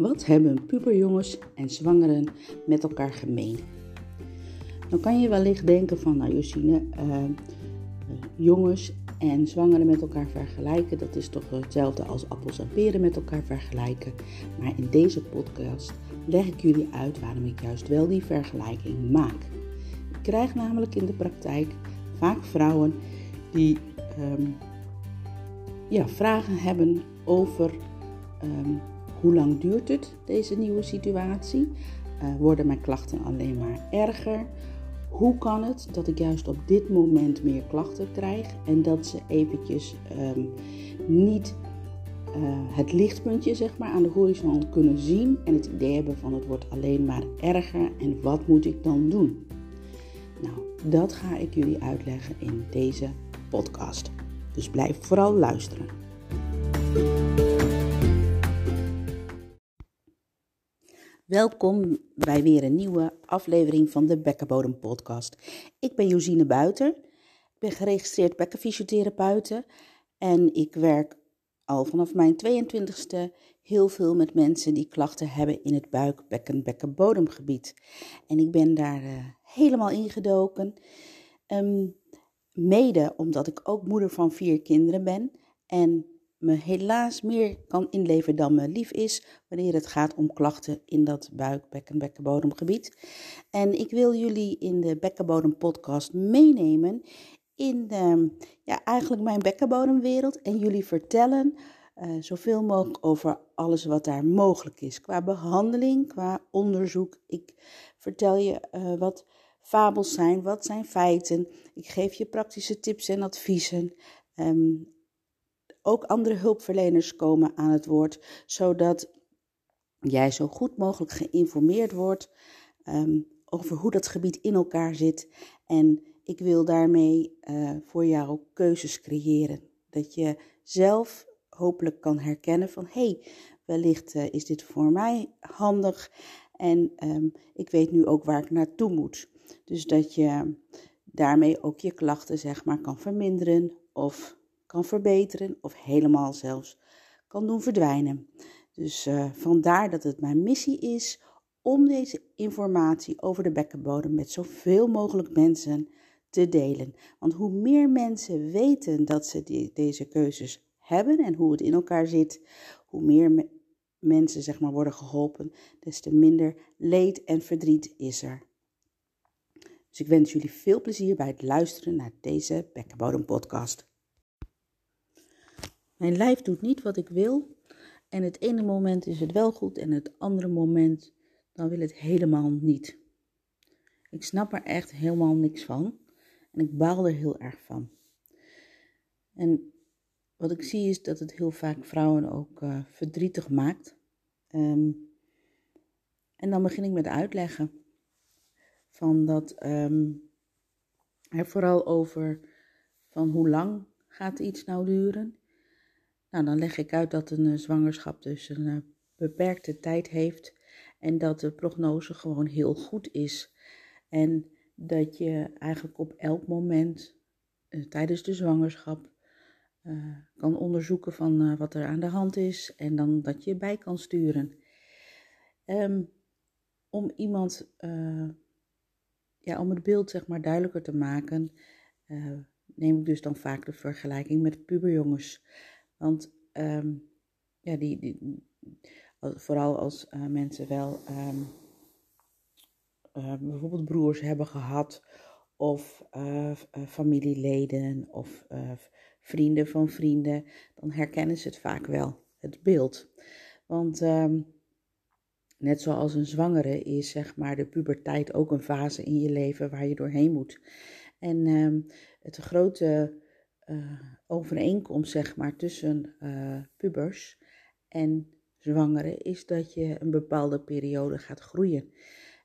Wat hebben puberjongens en zwangeren met elkaar gemeen? Dan kan je wellicht denken van, nou Josine, uh, jongens en zwangeren met elkaar vergelijken, dat is toch hetzelfde als appels en peren met elkaar vergelijken. Maar in deze podcast leg ik jullie uit waarom ik juist wel die vergelijking maak. Ik krijg namelijk in de praktijk vaak vrouwen die um, ja, vragen hebben over um, hoe lang duurt het, deze nieuwe situatie? Uh, worden mijn klachten alleen maar erger? Hoe kan het dat ik juist op dit moment meer klachten krijg en dat ze eventjes um, niet uh, het lichtpuntje zeg maar, aan de horizon kunnen zien en het idee hebben van het wordt alleen maar erger en wat moet ik dan doen? Nou, dat ga ik jullie uitleggen in deze podcast. Dus blijf vooral luisteren. Welkom bij weer een nieuwe aflevering van de Bekkenbodem Podcast. Ik ben Josine Buiter. Ik ben geregistreerd bekkenfysiotherapeute en ik werk al vanaf mijn 22e heel veel met mensen die klachten hebben in het buik, bekken, bekkenbodemgebied. En ik ben daar uh, helemaal ingedoken. Um, mede omdat ik ook moeder van vier kinderen ben en me helaas meer kan inleven dan me lief is wanneer het gaat om klachten in dat buik, bekken, bekkenbodemgebied. En ik wil jullie in de Bekkenbodem podcast meenemen in de, ja, eigenlijk mijn bekkenbodemwereld en jullie vertellen uh, zoveel mogelijk over alles wat daar mogelijk is. Qua behandeling, qua onderzoek. Ik vertel je uh, wat fabels zijn, wat zijn feiten. Ik geef je praktische tips en adviezen. Um, ook andere hulpverleners komen aan het woord, zodat jij zo goed mogelijk geïnformeerd wordt um, over hoe dat gebied in elkaar zit. En ik wil daarmee uh, voor jou ook keuzes creëren. Dat je zelf hopelijk kan herkennen van hé, hey, wellicht uh, is dit voor mij handig. En um, ik weet nu ook waar ik naartoe moet. Dus dat je daarmee ook je klachten zeg maar kan verminderen of kan verbeteren of helemaal zelfs kan doen verdwijnen. Dus uh, vandaar dat het mijn missie is om deze informatie over de bekkenbodem met zoveel mogelijk mensen te delen. Want hoe meer mensen weten dat ze die, deze keuzes hebben en hoe het in elkaar zit, hoe meer me mensen zeg maar, worden geholpen, des te minder leed en verdriet is er. Dus ik wens jullie veel plezier bij het luisteren naar deze Bekkenbodem podcast. Mijn lijf doet niet wat ik wil en het ene moment is het wel goed en het andere moment dan wil het helemaal niet. Ik snap er echt helemaal niks van en ik baal er heel erg van. En wat ik zie is dat het heel vaak vrouwen ook uh, verdrietig maakt. Um, en dan begin ik met uitleggen van dat um, vooral over van hoe lang gaat iets nou duren. Nou, dan leg ik uit dat een uh, zwangerschap dus een uh, beperkte tijd heeft en dat de prognose gewoon heel goed is. En dat je eigenlijk op elk moment uh, tijdens de zwangerschap kan onderzoeken van wat er aan de hand is en dan dat je bij kan sturen. Um, om iemand ja, om het beeld zeg maar duidelijker te maken, neem ik dus dan vaak de vergelijking met puberjongens. Want um, ja, die, die, vooral als uh, mensen wel um, uh, bijvoorbeeld broers hebben gehad, of familieleden, of vrienden van vrienden, dan herkennen ze het vaak wel, het beeld. Want um, Net zoals een zwangere is zeg maar de puberteit ook een fase in je leven waar je doorheen moet. En het grote uh, overeenkomst zeg maar tussen uh, pubers en zwangeren is dat je een bepaalde periode gaat groeien.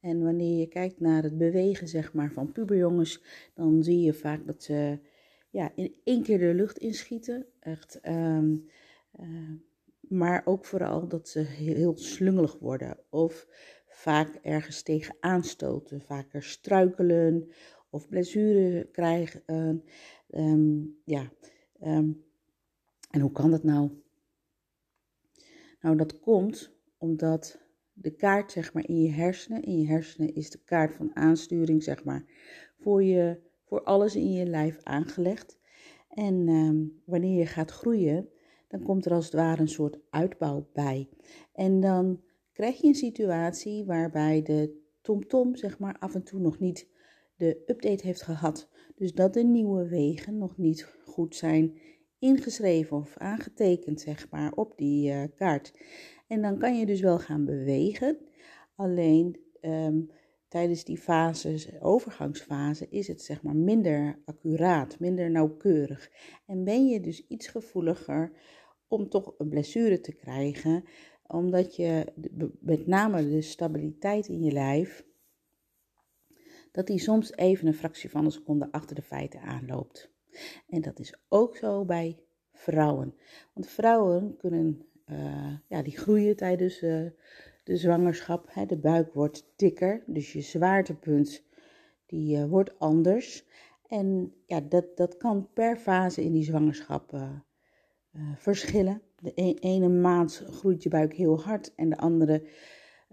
En wanneer je kijkt naar het bewegen zeg maar van puberjongens, dan zie je vaak dat ze ja, in één keer de lucht inschieten. Echt um, maar ook vooral dat ze heel slungelig worden of vaak ergens tegen aanstoten, vaker struikelen of blessure krijgen. Um, ja, um, en hoe kan dat nou? Nou, dat komt omdat de kaart, zeg maar, in je hersenen, in je hersenen is de kaart van aansturing, zeg maar, voor, je, voor alles in je lijf aangelegd. En ehm, wanneer je gaat groeien, dan komt er als het ware een soort uitbouw bij. En dan krijg je een situatie waarbij de TomTom, zeg maar, af en toe nog niet de update heeft gehad. Dus dat de nieuwe wegen nog niet goed zijn ingeschreven of aangetekend, zeg maar, op die uh, kaart. En dan kan je dus wel gaan bewegen. Alleen um, tijdens die fase, overgangsfase, is het zeg maar minder accuraat, minder nauwkeurig. En ben je dus iets gevoeliger om toch een blessure te krijgen, omdat je met name de stabiliteit in je lijf, dat die soms even een fractie van een seconde achter de feiten aanloopt. En dat is ook zo bij vrouwen. Want vrouwen kunnen, uh, ja, die groeien tijdens uh, de zwangerschap. Hè. De buik wordt dikker, dus je zwaartepunt die uh, wordt anders. En ja, dat, dat kan per fase in die zwangerschap verschillen. De e-, ene maand groeit je buik heel hard en de andere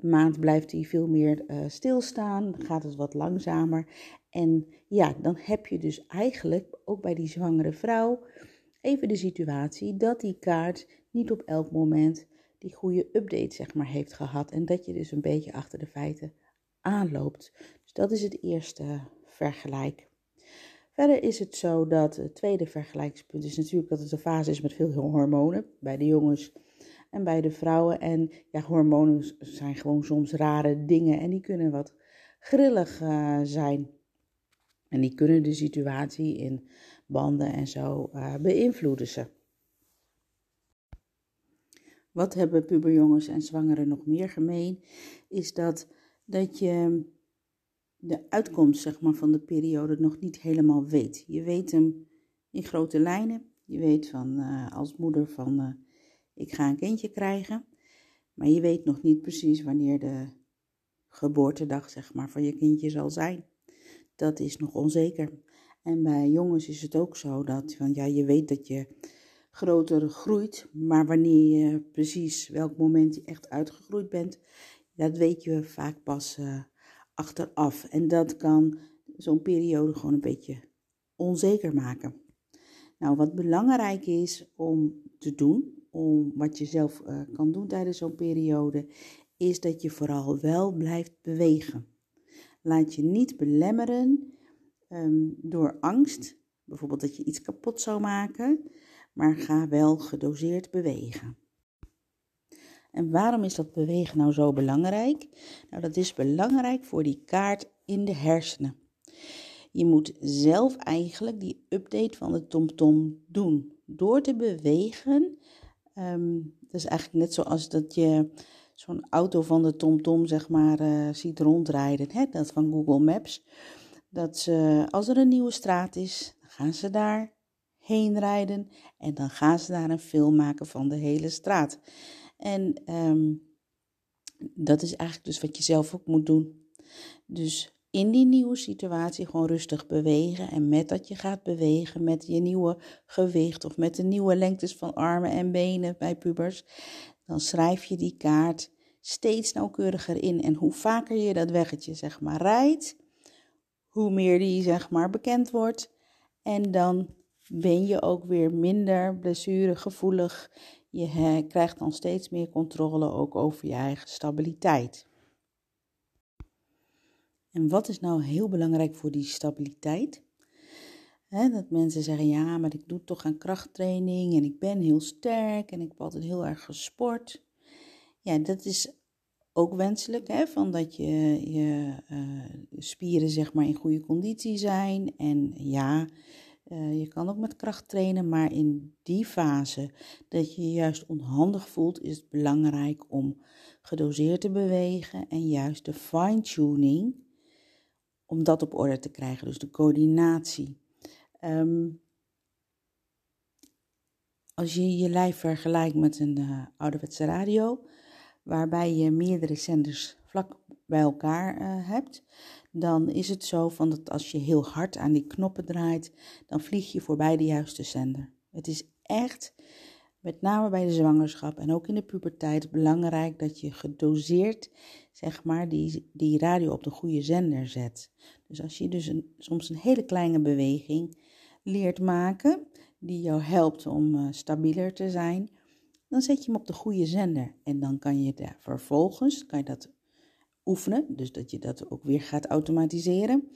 maand blijft hij veel meer uh, stilstaan, gaat het wat langzamer. En ja, dan heb je dus eigenlijk ook bij die zwangere vrouw even de situatie dat die kaart niet op elk moment die goede update zeg maar heeft gehad en dat je dus een beetje achter de feiten aanloopt. Dus dat is het eerste vergelijk. Verder is het zo dat het tweede vergelijkspunt is natuurlijk dat het een fase is met veel hormonen. Bij de jongens en bij de vrouwen. En ja, hormonen zijn gewoon soms rare dingen en die kunnen wat grillig uh, zijn. En die kunnen de situatie in banden en zo uh, beïnvloeden ze. Wat hebben puberjongens en zwangeren nog meer gemeen? Is dat, dat je de uitkomst zeg maar, van de periode nog niet helemaal weet. Je weet hem in grote lijnen. Je weet van uh, als moeder van ik ga een kindje krijgen. Maar je weet nog niet precies wanneer de geboortedag zeg maar, van je kindje zal zijn. Dat is nog onzeker. En bij jongens is het ook zo dat van, ja, je weet dat je groter groeit, maar wanneer je precies welk moment je echt uitgegroeid bent, dat weet je vaak pas uh, achteraf. En dat kan zo'n periode gewoon een beetje onzeker maken. Nou, wat belangrijk is om te doen, om wat je zelf uh, kan doen tijdens zo'n periode, is dat je vooral wel blijft bewegen. Laat je niet belemmeren um, door angst, bijvoorbeeld dat je iets kapot zou maken, maar ga wel gedoseerd bewegen. En waarom is dat bewegen nou zo belangrijk? Nou, dat is belangrijk voor die kaart in de hersenen. Je moet zelf eigenlijk die update van de TomTom doen. Door te bewegen, um, dat is eigenlijk net zoals dat je zo'n auto van de TomTom zeg maar uh, ziet rondrijden, hè? dat van Google Maps. Dat ze, als er een nieuwe straat is, gaan ze daar heen rijden en dan gaan ze daar een film maken van de hele straat. En um, dat is eigenlijk dus wat je zelf ook moet doen. Dus in die nieuwe situatie gewoon rustig bewegen. En met dat je gaat bewegen met je nieuwe gewicht of met de nieuwe lengtes van armen en benen bij pubers, dan schrijf je die kaart steeds nauwkeuriger in. En hoe vaker je dat weggetje zeg maar rijdt, hoe meer die zeg maar bekend wordt. En dan ben je ook weer minder blessuregevoelig. Je krijgt dan steeds meer controle ook over je eigen stabiliteit. En wat is nou heel belangrijk voor die stabiliteit? dat mensen zeggen, ja, maar ik doe toch aan krachttraining en ik ben heel sterk en ik heb altijd heel erg gesport. Ja, dat is ook wenselijk, hè, van dat je, je uh, spieren zeg maar in goede conditie zijn. En ja, uh, je kan ook met kracht trainen, maar in die fase dat je je juist onhandig voelt, is het belangrijk om gedoseerd te bewegen en juist de fine-tuning, om dat op orde te krijgen, dus de coördinatie. Um, als je je lijf vergelijkt met een uh, ouderwetse radio, waarbij je meerdere zenders vlak bij elkaar uh, hebt, dan is het zo van dat als je heel hard aan die knoppen draait, dan vlieg je voorbij de juiste zender. Het is echt met name bij de zwangerschap en ook in de puberteit belangrijk dat je gedoseerd, zeg maar, die, die radio op de goede zender zet. Dus als je dus een, soms een hele kleine beweging leert maken, die jou helpt om uh, stabieler te zijn, dan zet je hem op de goede zender. En dan kan je daar vervolgens, kan je dat oefenen, dus dat je dat ook weer gaat automatiseren.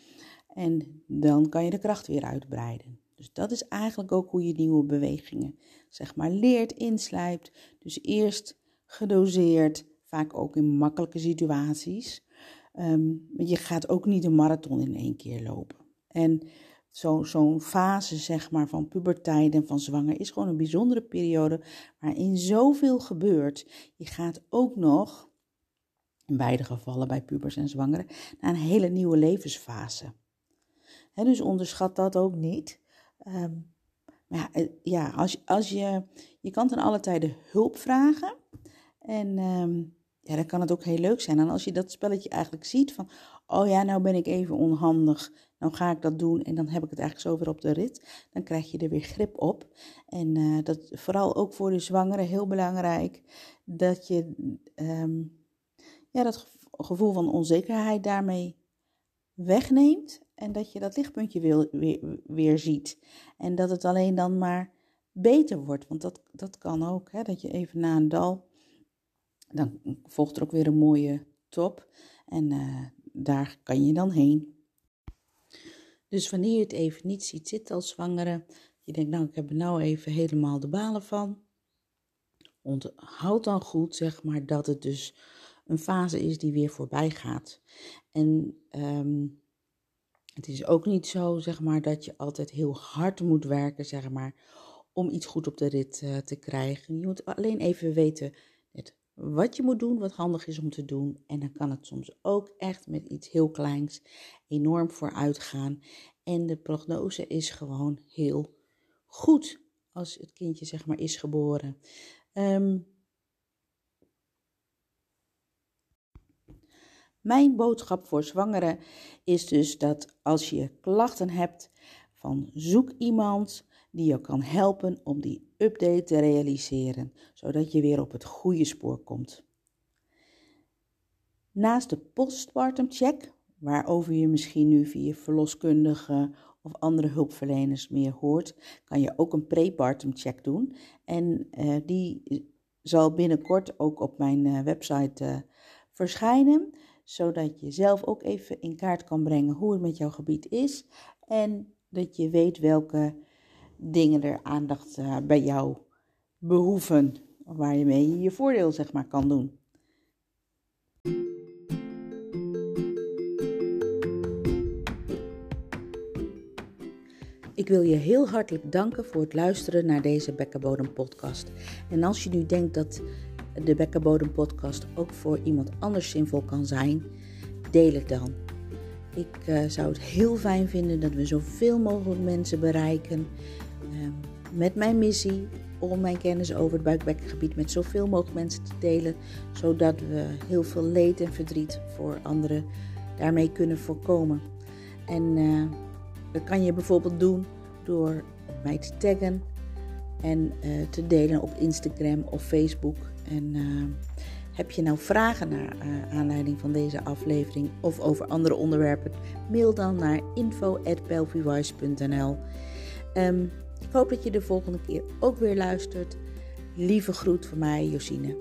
En dan kan je de kracht weer uitbreiden. Dus dat is eigenlijk ook hoe je nieuwe bewegingen, zeg maar, leert, inslijpt. Dus eerst gedoseerd, vaak ook in makkelijke situaties. Um, je gaat ook niet een marathon in één keer lopen. En zo'n fase, zeg maar, van puberteit en van zwanger is gewoon een bijzondere periode waarin zoveel gebeurt. Je gaat ook nog, in beide gevallen bij pubers en zwangeren, naar een hele nieuwe levensfase. dus onderschat dat ook niet. Ehm, maar ja, eh, ja, als, als je, je kan ten alle tijde hulp vragen. En um, ja, dan kan het ook heel leuk zijn. En als je dat spelletje eigenlijk ziet van, oh ja, nou ben ik even onhandig, nou ga ik dat doen en dan heb ik het eigenlijk zo weer op de rit. Dan krijg je er weer grip op. En uh, dat vooral ook voor de zwangere heel belangrijk, dat je um, ja, dat gevoel van onzekerheid daarmee wegneemt en dat je dat lichtpuntje weer, weer, weer ziet. En dat het alleen dan maar beter wordt. Want dat, dat kan ook. Hè? Dat je even na een dal. Dan volgt er ook weer een mooie top. En uh, daar kan je dan heen. Dus wanneer je het even niet ziet zitten als zwangere. Je denkt, nou, ik heb er nou even helemaal de balen van. Onthoud dan goed, zeg maar, dat het dus een fase is die weer voorbij gaat. En um, het is ook niet zo, zeg maar, dat je altijd heel hard moet werken, zeg maar, om iets goed op de rit uh, te krijgen. Je moet alleen even weten net wat je moet doen, wat handig is om te doen. En dan kan het soms ook echt met iets heel kleins enorm vooruit gaan. En de prognose is gewoon heel goed als het kindje, zeg maar, is geboren. Um, Mijn boodschap voor zwangeren is dus dat als je klachten hebt, van zoek iemand die je kan helpen om die update te realiseren, zodat je weer op het goede spoor komt. Naast de postpartum check, waarover je misschien nu via verloskundige of andere hulpverleners meer hoort, kan je ook een prepartum check doen. En uh, die zal binnenkort ook op mijn uh, website uh, verschijnen zodat je zelf ook even in kaart kan brengen hoe het met jouw gebied is en dat je weet welke dingen er aandacht uh, bij jou behoeven, waar je mee je voordeel zeg maar kan doen. Ik wil je heel hartelijk danken voor het luisteren naar deze Bekkenbodem podcast. En als je nu denkt dat de Bekkenbodem podcast ook voor iemand anders zinvol kan zijn, deel het dan. Ik uh, zou het heel fijn vinden dat we zoveel mogelijk mensen bereiken uh, met mijn missie om mijn kennis over het buikbekkengebied met zoveel mogelijk mensen te delen, zodat we heel veel leed en verdriet voor anderen daarmee kunnen voorkomen. En uh, dat kan je bijvoorbeeld doen door mij te taggen en te delen op Instagram of Facebook en uh, heb je nou vragen naar aanleiding van deze aflevering of over andere onderwerpen? Mail dan naar info.pelvywise.nl ehm, Ik hoop dat je de volgende keer ook weer luistert. Lieve groet van mij, Josine.